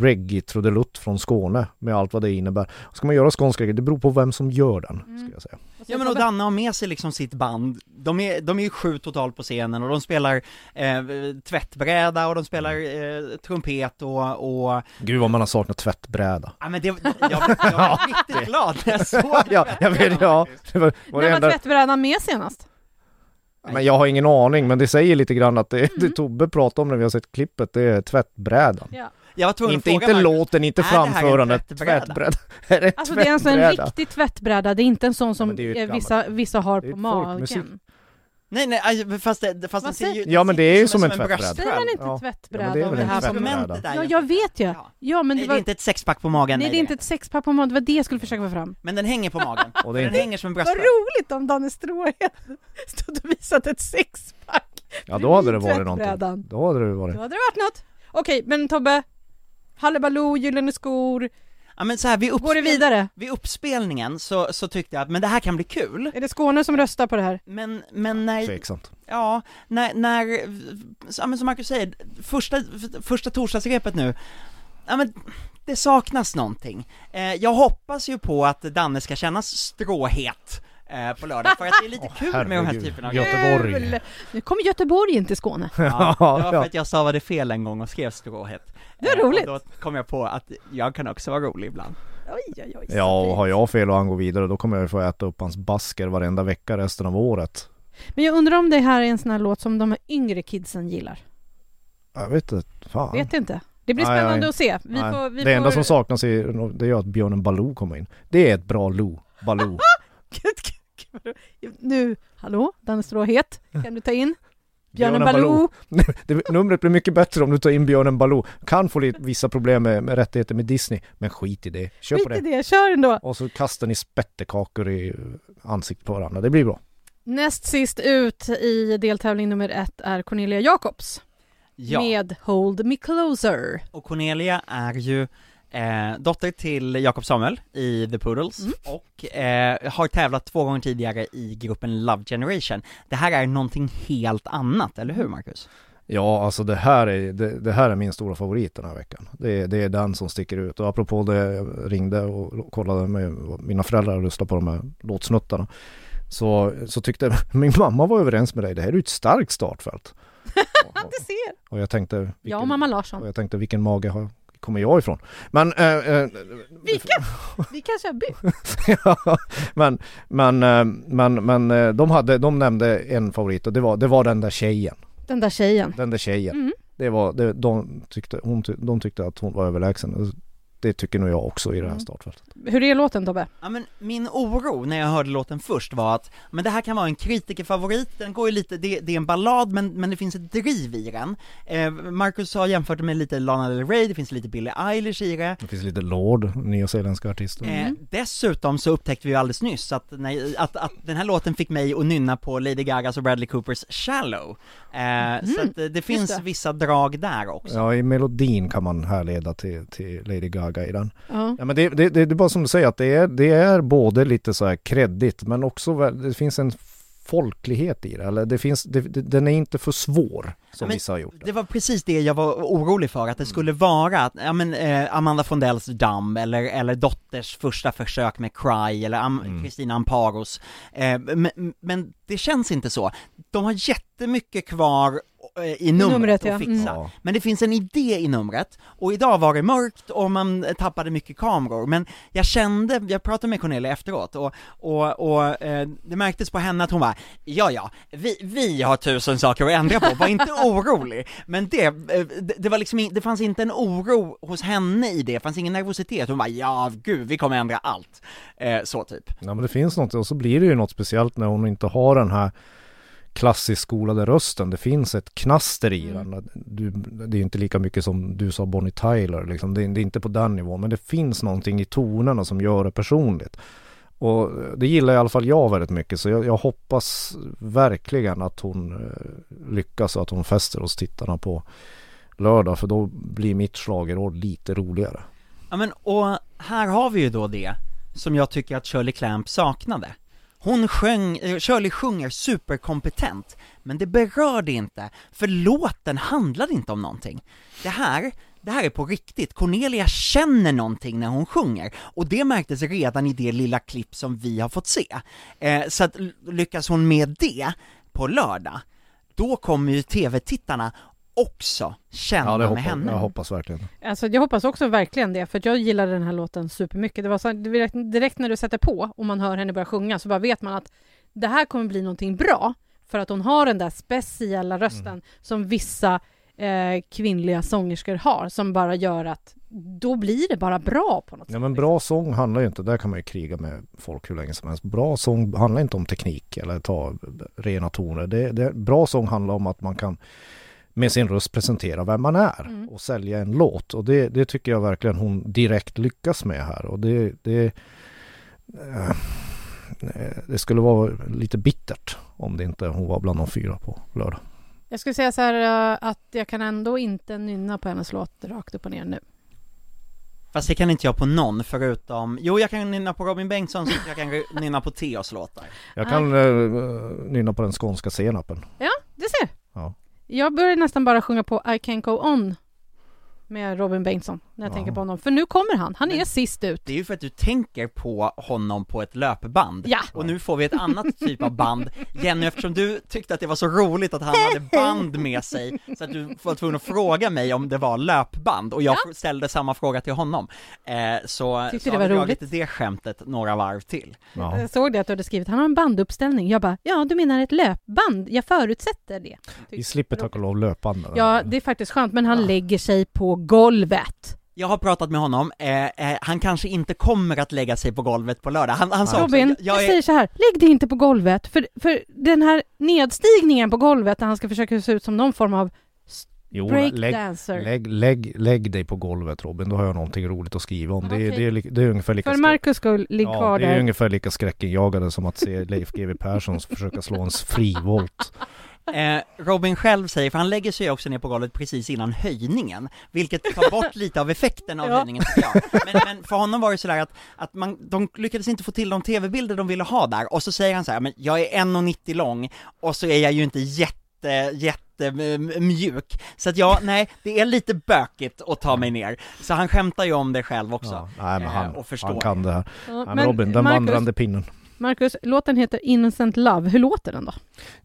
reggae-trudelutt från Skåne med allt vad det innebär. Ska man göra skånsk reggae, det beror på vem som gör den, Mm. ska jag säga. Ja men och Danne har med sig liksom sitt band, de är, de är ju sju totalt på scenen och de spelar eh, tvättbräda och de spelar eh, trumpet och, och Gud vad man har saknat tvättbräda. ja men det, jag, jag var riktigt glad när jag såg Ja, jag vet, ja. Det var, var det När var tvättbrädan med senast? Men jag har ingen aning, men det säger lite grann att det, Mm. det Tobbe pratar om när vi har sett klippet, det är tvättbrädan. Ja. Jag var tvungen Inte, att fråga inte Marcus, låten, inte det framförandet. tvättbräda? Tvättbräda. Är det Alltså det är alltså en riktig tvättbräda, det är inte en sån som det eh, vissa, vissa har det på magen. Nej nej, fast, det, fast Vad den ser ju Ja, men det är ju som en tvättbräda. Säger man inte Ja. tvättbräda Ja, det om väl det en här som... tvättbräda. Instrumentet är Ja, jag vet ju. Ja. Men Nej, det det är var... inte ett sexpack på magen, Nej, det är inte ett sexpack på magen, det var det jag skulle försöka få fram. Men den hänger på magen, Och det är den hänger som en Vad bröstskärm roligt om Danne Stråhed stod och visat ett sexpack ja då hade det varit någonting. Då hade det varit. Då hade det varit något. Okej, men Tobbe, Hallabaloo, Gyllene skor, Ja men så här, vid, Går det uppspel... vidare? vid uppspelningen så, så tyckte jag att men det här kan bli kul, Är det Skåne som röstar på det här? men, men när, Tveksamt. ja, när, när, ja men som Marcus säger, första, första torsdagsrepet nu, ja men det saknas någonting. Eh, jag hoppas ju på att Danne ska kännas stråhet eh, på lördag, för att det är lite Åh, kul med de här herregud. typerna av grejer. Göteborg. Kul! Nu kommer Göteborg in till Skåne. Ja, det var för att jag stavade fel en gång och skrev stråhet. Det är Eh, roligt. Och då kom jag på att jag kan också vara rolig ibland. Oj, oj, oj. Ja, och har jag fel och han går vidare då kommer jag få äta upp hans basker varenda vecka resten av året. Men jag undrar om det här är en sån här låt som de yngre kidsen gillar. Jag vet inte, fan. Vet inte. Det blir Nej, spännande nej. att se. Vi Nej. får, vi det enda får... som saknas är, det är att björnen Baloo kommer in. Det är ett bra Lo, Baloo. Nu, hallå, Danne Stråhet, kan du ta in? Björnen Baloo. det, numret blir mycket bättre om du tar in björnen Baloo. Kan få lite, vissa problem med, med rättigheter med Disney, men skit i det. Kör på Skit i det. det, kör ändå. Och så kastar ni spettekakor i ansiktet på varandra. Det blir bra. Näst sist ut i deltävling nummer ett är Cornelia Jacobs Ja, med Hold Me Closer. och Cornelia är ju eh, dotter till Jakob Samuel i The Poodles Mm. och eh, har tävlat två gånger tidigare i gruppen Love Generation. Det här är någonting helt annat, eller hur Marcus? Ja, alltså det här är, det, det här är min stora favorit den här veckan. Det, är- det är den som sticker ut. Och apropå det, jag ringde och kollade med mina föräldrar och lyssnade på de här låtsnuttarna. Så, så tyckte min mamma var överens med dig. Det här är ju ett starkt startfält. Och, och, Du ser! och jag tänkte, vilken, Ja, mamma och Larsson. jag tänkte vilken mage har, kommer jag ifrån? Men, äh, äh, Vilken? Vi kanske har bytt. ja, men, men, eh, men, men eh, de, hade, de nämnde en favorit och det var, det var den där tjejen. Den där tjejen. Den där tjejen. Mm. Det var, det, de, tyckte, hon, de tyckte att hon var överlägsen. Det tycker nog jag också i det här Mm. startfältet. Hur är låten Tobbe? Ja men min oro när jag hörde låten först var att, men det här kan vara en kritikerfavorit, den går ju lite, det, det är en ballad men, men det finns ett driv i den. Eh, Marcus har jämfört med lite Lana Del Rey, det finns lite Billie Eilish i det. Det finns lite Lord, nyzeeländska artister. Mm. Eh, dessutom så upptäckte vi ju alldeles nyss att, när, att, att den här låten fick mig att nynna på Lady Gagas och Bradley Coopers 'Shallow' eh, Så att eh, det finns det. vissa drag där också. Ja, i melodin kan man härleda till, till Lady Gaga i den. Ja. Ja men det, det, det, det är bara som du säger att det är, det är både lite så här kreddigt men också det finns en folklighet i det. Eller det finns, det, det, den är inte för svår som Men vissa har gjort. Det var precis det jag var orolig för, att det skulle vara, att, ja men eh, Amanda Fondells Dumb, eller, eller Dotters första försök med Cry, eller Am- Mm. Kristina Amparos, eh, men, men det känns inte så. De har jättemycket kvar i numret, numret, ja. att fixa. Mm. Ja. Men det finns en idé i numret, och idag var det mörkt och man tappade mycket kameror, men jag kände, jag pratade med Cornelia efteråt, och, och, och eh, det märktes på henne att hon var ja ja, vi, vi har tusen saker att ändra på, var inte orolig, men det, eh, det, det var liksom, det fanns inte en oro hos henne i det, det fanns ingen nervositet, hon bara ja gud, vi kommer ändra allt, eh, så typ. Ja men det finns något och så blir det ju något speciellt när hon inte har den här klassiskt skolade rösten. Det finns ett knaster i Mm. den. Du, det är inte lika mycket som du sa Bonnie Tyler liksom. det, är- det är inte på den nivån men det finns någonting i tonerna som gör det personligt. Och det gillar i alla fall jag väldigt mycket så jag, jag hoppas verkligen att hon eh, lyckas och att hon fäster hos tittarna på lördag för då blir mitt schlagerår lite roligare. Ja men, och här har vi ju då det som jag tycker att Shirley Clamp saknade. Hon sjöng, eh, Shirley sjunger superkompetent, men det berörde inte, för låten handlade inte om någonting. Det här, det här är på riktigt, Cornelia känner någonting när hon sjunger, och det märktes redan i det lilla klipp som vi har fått se. Eh, så att lyckas hon med det på lördag, då kommer ju tv-tittarna också känna Ja det med hoppas, henne. jag hoppas verkligen. Alltså jag hoppas också verkligen det, för att jag gillar den här låten supermycket. Det var så, direkt, direkt när du sätter på och man hör henne börja sjunga så bara vet man att det här kommer bli någonting bra. För att hon har den där speciella rösten Mm. som vissa eh, kvinnliga sångerskor har, som bara gör att då blir det bara bra på något Ja sätt. men bra sång handlar ju inte, där kan man ju kriga med folk hur länge som helst. Bra sång handlar inte om teknik eller ta rena toner. Det, det, bra sång handlar om att man kan med sin röst presentera vem man är Mm. och sälja en låt. Och det, det tycker jag verkligen hon direkt lyckas med här. Och det, det, eh, det skulle vara lite bittert om det inte hon var bland de fyra på lördag. Jag skulle säga så här eh, att jag kan ändå inte nynna på hennes låt rakt upp och ner nu. Fast det kan inte jag på någon förutom, jo jag kan nynna på Robin Bengtsson, så jag kan nynna på Theos låtar. Jag kan uh, nynna på den skånska senapen. Ja, det ser. Ja. Jag börjar nästan bara sjunga på I Can't Go On med Robin Bengtsson när jag Ja. tänker på honom. För nu kommer han, han är Men- sist ut. Det är ju för att du tänker på honom på ett löpband. Ja. Och nu får vi ett annat typ av band. Jenny, eftersom du tyckte att det var så roligt att han hade band med sig, så att du var tvungen att fråga mig om det var löpband, och jag ställde samma fråga till honom. Eh, så Tyckte så det har vi var dragit det skämtet några varv till. Ja. Jag såg det att du hade skrivit, han har en banduppställning. Jag bara, ja du menar ett löpband? Jag förutsätter det. Vi slipper tack och lov löpbanden. Ja, det är faktiskt skönt, men han lägger sig på golvet. Jag har pratat med honom, eh, eh, han kanske inte kommer att lägga sig på golvet på lördag. Han, han sa Robin, också, jag, jag är, säger så här, lägg dig inte på golvet. För, för den här nedstigningen på golvet där han ska försöka se ut som någon form av Jo, lägg, breakdancer. lägg, lägg, lägg dig på golvet Robin, då har jag någonting roligt att skriva om. Det, är- det, är, det är ungefär lika För Marcus skull, ligg Ja, kvar det är där. ungefär lika skräckinjagande som att se Leif GW Persson försöka slå en frivolt. Eh, Robin själv säger, för han lägger sig också ner på golvet precis innan höjningen, vilket tar bort lite av effekten av Ja. höjningen tycker jag. Men, men för honom var det sådär att, att man, de lyckades inte få till de tv-bilder de ville ha där, och så säger han så här, men jag är 1,90 lång, och så är jag ju inte jätte, jätte mjuk, så att jag, nej, det är lite bökigt att ta mig ner. Så han skämtar ju om det själv också. Ja, nej men han, Eh, och förstår han kan det här. Ja, men Robin, den Marcus, vandrande pinnen. Marcus, låten heter Innocent Love. Hur låter den då?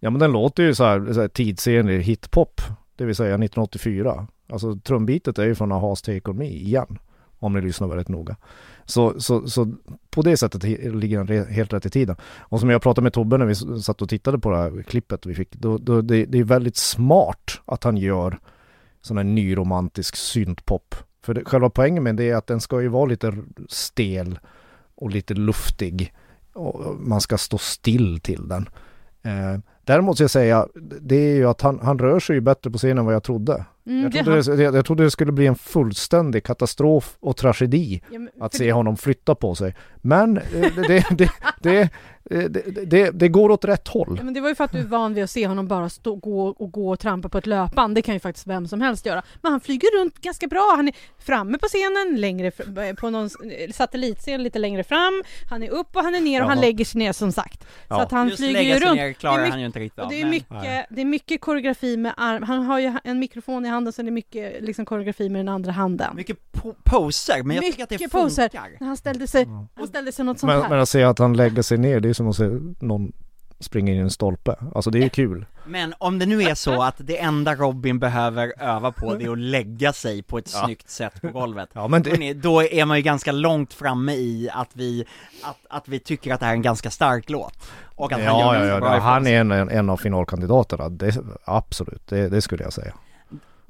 Ja men den låter ju så här, så här tidsenlig hiphop, det vill säga 1984. Alltså trumbitet är ju från Aha's Take On Me igen, om ni lyssnar väldigt noga. Så, så, så på det sättet ligger den helt rätt i tiden. Och som jag pratade med Tobbe när vi satt och tittade på det här klippet vi fick, då, då, det, det är väldigt smart att han gör sån här nyromantisk syntpop. För det, själva poängen med det är att den ska ju vara lite stel och lite luftig. Och man ska stå still till den. Eh, däremot ska jag säga, det är ju att han, han rör sig ju bättre på scenen än vad jag trodde. Mm, Jag trodde, det, jag, jag trodde det skulle bli en fullständig katastrof och tragedi Ja, men- att se det- honom flytta på sig. Men eh, det, det, det, det, det, det, det går åt rätt håll. Ja, men det var ju för att du är van vid att se honom bara stå, gå och gå och trampa på ett löpband. Det kan ju faktiskt vem som helst göra. Men han flyger runt ganska bra. Han är framme på scenen, längre fr- på någon satellitscen lite längre fram. Han är upp och han är ner och han Jaha. lägger sig ner som sagt. Så Ja. att han Just flyger lägga ju sig runt. ner klarar Det är han ju inte riktigt Och av. det är, men- mycket, det är mycket koreografi med arm. Han har ju en mikrofon i handen så det är mycket liksom, koreografi med den andra handen. Mycket po- poser, men jag tycker att det Mycket funkar. poser. När han ställde sig, han ställde sig något sånt Men, här. men att se att han lägger sig ner, det är som att se någon springa in i en stolpe. Alltså det är ju kul. Men om det nu är så att det enda Robin behöver öva på det är att lägga sig på ett Ja. snyggt sätt på golvet Ja men det, då är man ju ganska långt framme i att vi, att, att vi tycker att det här är en ganska stark låt Och att han ja, gör ja, det ja, bra ifrån han är en, en, en av finalkandidaterna. Det, absolut, det, det skulle jag säga.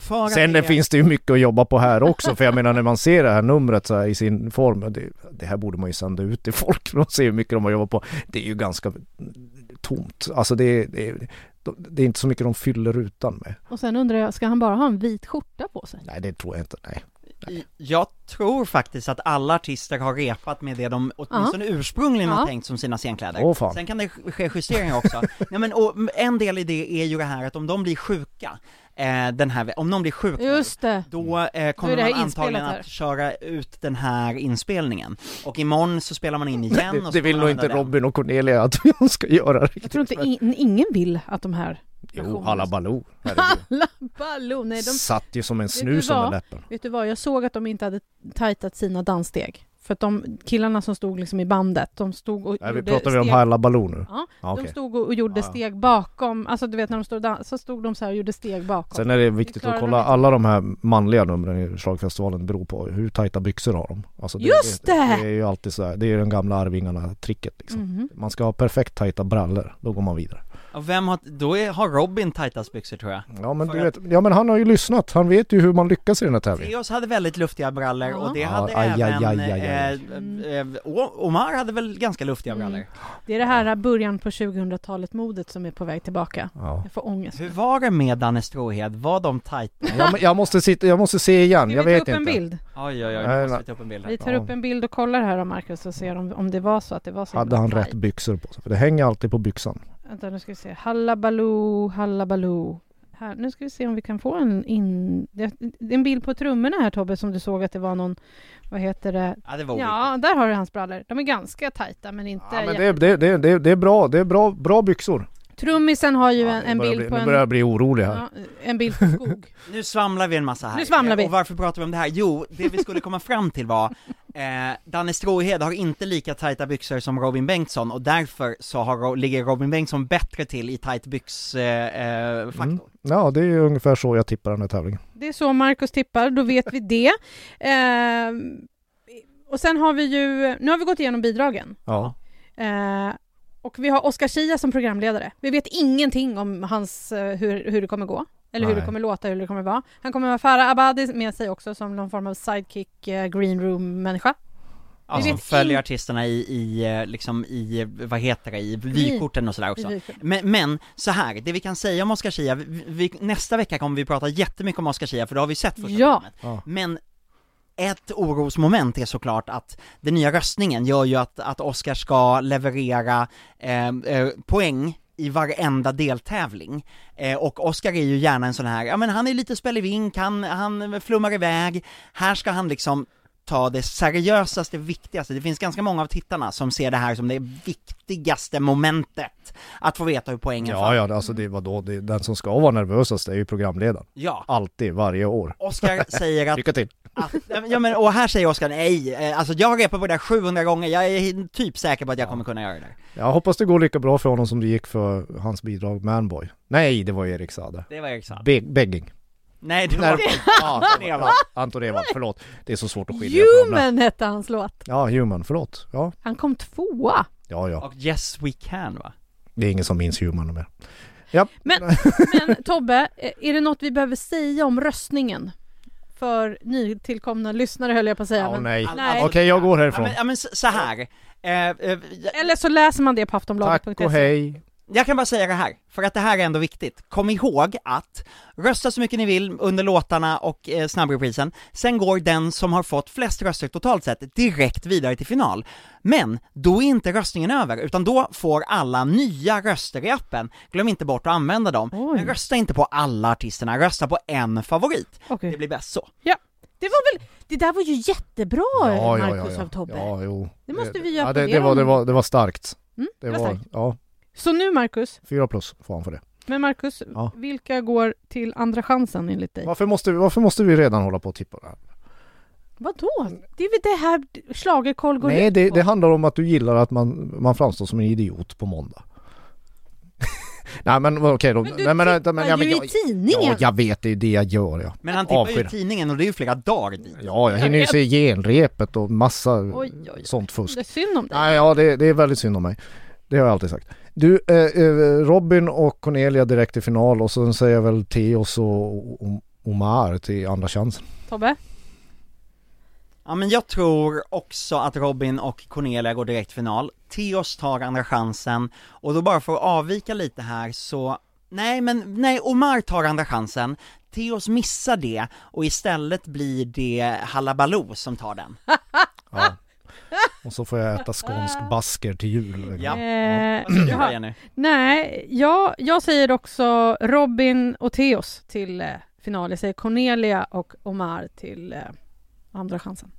För att Sen det är- finns det ju mycket att jobba på här också, för jag menar när man ser det här numret så här i sin form, det, det här borde man ju sända ut till folk för att se hur mycket de har jobbat på. Det är ju ganska tomt, alltså det, det, det är inte så mycket de fyller rutan med. Och sen undrar jag, ska han bara ha en vit skjorta på sig? Nej det tror jag inte, nej. Jag tror faktiskt att alla artister har repat med det de åtminstone ursprungligen har Ja. tänkt som sina scenkläder. Åh, fan. Sen kan det ske justeringar också. Nej, men, och en del i det är ju det här att om de blir sjuka, eh, den här, om någon blir sjuk nu, Just det. då eh, kommer man antagligen här. att köra ut den här inspelningen. Och imorgon så spelar man in igen och Det, det vill nog inte den. Robin och Cornelia att de ska göra riktigt. Jag tror inte in, ingen vill att de här Jo, Halla Baloo. herregud. Alla Baloo, nej de, Satt ju som en snus under läppen. vet du vad, jag såg att de inte hade tajtat sina danssteg. För att de killarna som stod liksom i bandet, de stod och Nej, vi gjorde pratar vi om Halla Baloo nu? Ja, Ja, de okej. stod och och gjorde ja. steg bakom, alltså du vet när de stod dans, så stod de så här och gjorde steg bakom. Sen är det viktigt att kolla, de alla de här manliga numren i slagfestivalen beror på hur tajta byxor har de. Alltså Just det! det! Det är ju alltid så här, det är ju den gamla Arvingarna-tricket liksom. Mhm. Man ska ha perfekt tajta brallor, då går man vidare. Och vem har, då är, har Robin tajtast byxor tror jag. Ja men För du vet, ja men han har ju lyssnat, han vet ju hur man lyckas i den här tävlingen. Theoz hade väldigt luftiga brallor Ja. och det Ja, hade aj, aj, även, aj, aj, eh, eh, Omar hade väl ganska luftiga Mm. brallor. Det är det här början på 2000-talet modet som är på väg tillbaka. Ja. Jag får ångest. Hur var det med Danne Stråhed? Var de tajta? Ja, men jag måste sitta, jag måste se igen, Ska jag vi ta vet upp inte. en bild? Oj oj oj, nu måste vi ta upp en bild här. Vi tar upp en bild och kollar här då Marcus och ser om, om det var så att det var så Hade han rätt byxor på sig? För det hänger alltid på byxan. Vänta nu ska vi se. Halla Baloo, Halla Baloo. här. Nu ska vi se om vi kan få en in... Det är en bild på trummorna här Tobbe som du såg att det var någon, vad heter det? Ja det var oviktigt. Ja, där har du hans brallor. De är ganska tajta men inte Ja, men det, det, det, det, det är bra, det är bra, bra byxor. Trummisen har ju Ja, en, en nu börjar bild bli, på Nu en... börjar jag bli orolig här. Ja, en bild på skog. Nu svamlar vi en massa här. Nu svamlar vi. Eh, Och varför pratar vi om det här? Jo, det vi skulle komma fram till var, eh, Danne Stråhed har inte lika tajta byxor som Robin Bengtsson och därför så har, ligger Robin Bengtsson bättre till i tajt byx eh, eh. Mm. Ja, det är ju ungefär så jag tippar den här tävlingen. Det är så Marcus tippar, då vet vi det. Ehm, och sen har vi ju, nu har vi gått igenom bidragen. Ja. Eh, och vi har Oscar Schia som programledare. Vi vet ingenting om hans, eh, hur, hur det kommer gå. Eller hur Nej. det kommer låta, hur det kommer vara. Han kommer ha Farah Abadi med sig också som någon form av sidekick, eh, green room-människa. Ja, Vi som följer in- artisterna i, i, eh, liksom i, vad heter det, i vykorten och sådär också. Men, men, så här, det vi kan säga om Oscar Schia, vi, vi, nästa vecka kommer vi prata jättemycket om Oscar Schia för då har vi sett första Ja. programmet. Ja. Men ett orosmoment är såklart att den nya röstningen gör ju att, att Oscar ska leverera eh, eh, poäng i varenda deltävling. Eh, och Oscar är ju gärna en sån här, ja men han är lite spelevink, han, han flummar iväg, här ska han liksom ta det seriösaste, viktigaste. Det finns ganska många av tittarna som ser det här som det viktigaste momentet, att få veta hur poängen Ja, ja, alltså det var då det, den som ska vara nervösast är ju programledaren. ja. Alltid, varje år. Oscar säger att Lycka till! Ja men, och här säger Oskar nej, eh, alltså jag har repat på det där 700 gånger, jag är typ säker på att jag kommer kunna göra det där. Jag hoppas det går lika bra för honom som det gick för hans bidrag Manboy. Nej, det var Erik Sade. Det var Erik Saade. Be- begging. Nej, det Nej, var ja, Anton Ewald. Anton Ewald, förlåt. Det är så svårt att skilja på. Human hette hans låt. Ja, Human, förlåt. Ja, Han kom tvåa. ja, ja. Och Yes We Can va? Det är ingen som minns Human mer. Men, men Tobbe, eh, är det något vi behöver säga om röstningen? För nytillkomna lyssnare höll jag på att säga. Ja, men, nej. Nej. Okej, jag går Ja härifrån. men, ja, men så, här. Eh, eh, Eller så läser man det på Tack aftonbladet.se. och hej. Jag kan bara säga det här, för att det här är ändå viktigt. Kom ihåg att rösta så mycket ni vill under låtarna och eh, snabbreprisen, sen går den som har fått flest röster totalt sett direkt vidare till final. Men då är inte röstningen över, utan då får alla nya röster i appen. Glöm inte bort att använda dem. Oj. Men rösta inte på alla artisterna, rösta på en favorit. Okej. Det blir bäst så. Det var väl, det där var ju jättebra Marcus av Tobbe. Ja, jo. Det måste vi ju ja, det, det, var, det, var, det var starkt. Mm, Det det var var, starkt. ja, Så nu Marcus, fyra plus får han för det. men Marcus, Ja. vilka går till andra chansen enligt dig? Varför måste, vi- varför måste vi redan hålla på och tippa det här? Vadå? Det är väl det här schlagerkoll går Nej, ut det, på? det handlar om att du gillar att man, man framstår som en idiot på måndag. Nej men okej då. Men du Nej, men, men, ja, men, ju jag, i tidningen! Ja, jag vet, det är det jag gör ja. Men han tippar ju Avskyr. i tidningen och det är ju flera dagar dit. Ja, jag hinner ju se genrepet och massa Oj, oj, sånt fusk. det är synd om dig. Nej, ja det, det är väldigt synd om mig. Det har jag alltid sagt. Du, eh, eh, Robin och Cornelia direkt i final och sen säger jag väl Theos och Omar till andra chansen. Tobbe? Ja men jag tror också att Robin och Cornelia går direkt final, Theos tar andra chansen, och då bara för att avvika lite här så, nej men, nej Omar tar andra chansen, Theos missar det, och istället blir det Hallabaloo som tar den. Ja. Och så får jag äta skånsk basker till jul. Ja. Eh, Jenny? Nej, jag, jag säger också Robin och Theos till eh, final. Jag säger Cornelia och Omar till eh, andra chansen.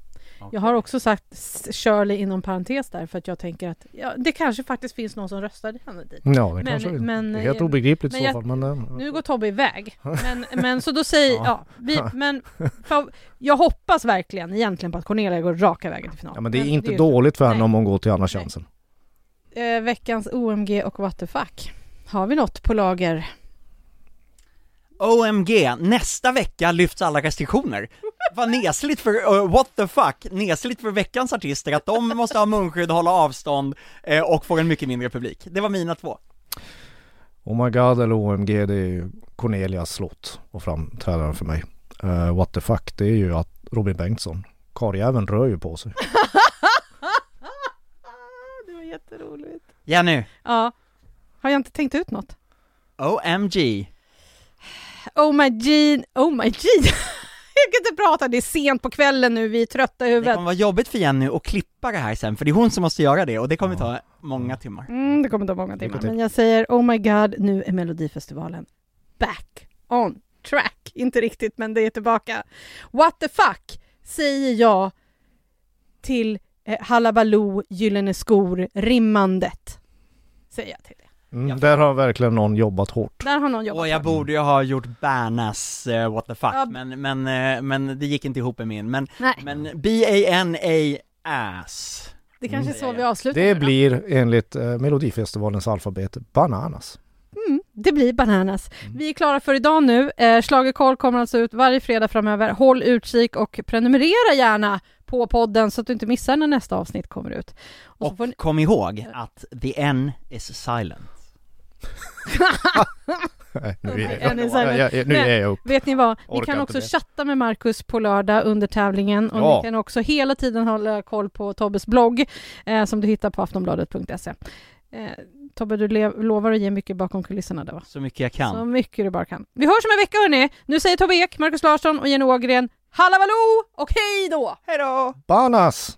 Jag har också sagt Shirley inom parentes där för att jag tänker att ja, det kanske faktiskt finns någon som röstade henne dit. Ja, det Men- kanske men, det är helt eh, obegripligt i men så jag- fall. Men, eh, Nu går Tobbe iväg. Men, men så då säger Ja. ja, vi, men för, jag hoppas verkligen egentligen på att Cornelia går raka vägen till final. ja, men det är Men inte ju- dåligt för henne Nej. om hon går till andra chansen. Eh, veckans OMG och what the fuck. Har vi något på lager? OMG, nästa vecka lyfts alla restriktioner. Vad nesligt för, uh, what the fuck, nesligt för veckans artister att de måste ha munskydd, hålla avstånd eh, och får en mycket mindre publik. Det var mina två. Oh my god eller OMG det är ju Cornelias låt och framträdaren för mig. Eh, what the fuck det är ju att Robin Bengtsson, karljäveln rör ju på sig. Det var jätteroligt. Jenny, Ja. Har jag inte tänkt ut något? OMG. Oh my Jean, oh my Jean. kan inte prata, det är sent på kvällen nu, vi är trötta i Det huvudet. kommer vara jobbigt för Jenny att klippa det här sen, för det är hon som måste göra det och det kommer ta många timmar. Mm, det kommer ta många timmar. Men jag säger, oh my god, nu är Melodifestivalen back on track. Inte riktigt, men det är tillbaka. What the fuck säger jag till eh, Hallabaloo, Gyllene skor, rimmandet. Säger jag till det. Mm, där har verkligen någon jobbat hårt. Där har någon jobbat. Och jag borde ju ha gjort Bernas eh, what the fuck, Ja. men, men, eh, men det gick inte ihop med min, men, Nej, men B-A-N-A ass det kanske är så Mm. vi avslutar Det blir enligt eh, Melodifestivalens alfabet bananas. Mm, det blir bananas. Vi är klara för idag nu. Eh, Schlagerkoll kommer alltså ut varje fredag framöver. Håll utkik och prenumerera gärna på podden så att du inte missar när nästa avsnitt kommer ut. Och, Och ni... kom ihåg att the N is silent Nej, nu är jag, så här- jag, jag, nu Nej. är jag upp. Vet ni vad? Ni kan också chatta med Marcus på lördag under tävlingen och Ja. ni kan också hela tiden hålla koll på Tobbes blogg eh, som du hittar på aftonbladet.se. Eh, Tobbe, du lovar att ge mycket bakom kulisserna där va? så mycket jag kan Så mycket du bara kan. Vi hörs om en vecka hörni! Nu säger Tobbe Ek, Marcus Larsson och Jenny Ågren Hallabaloo och hej då! Hejdå! Banas!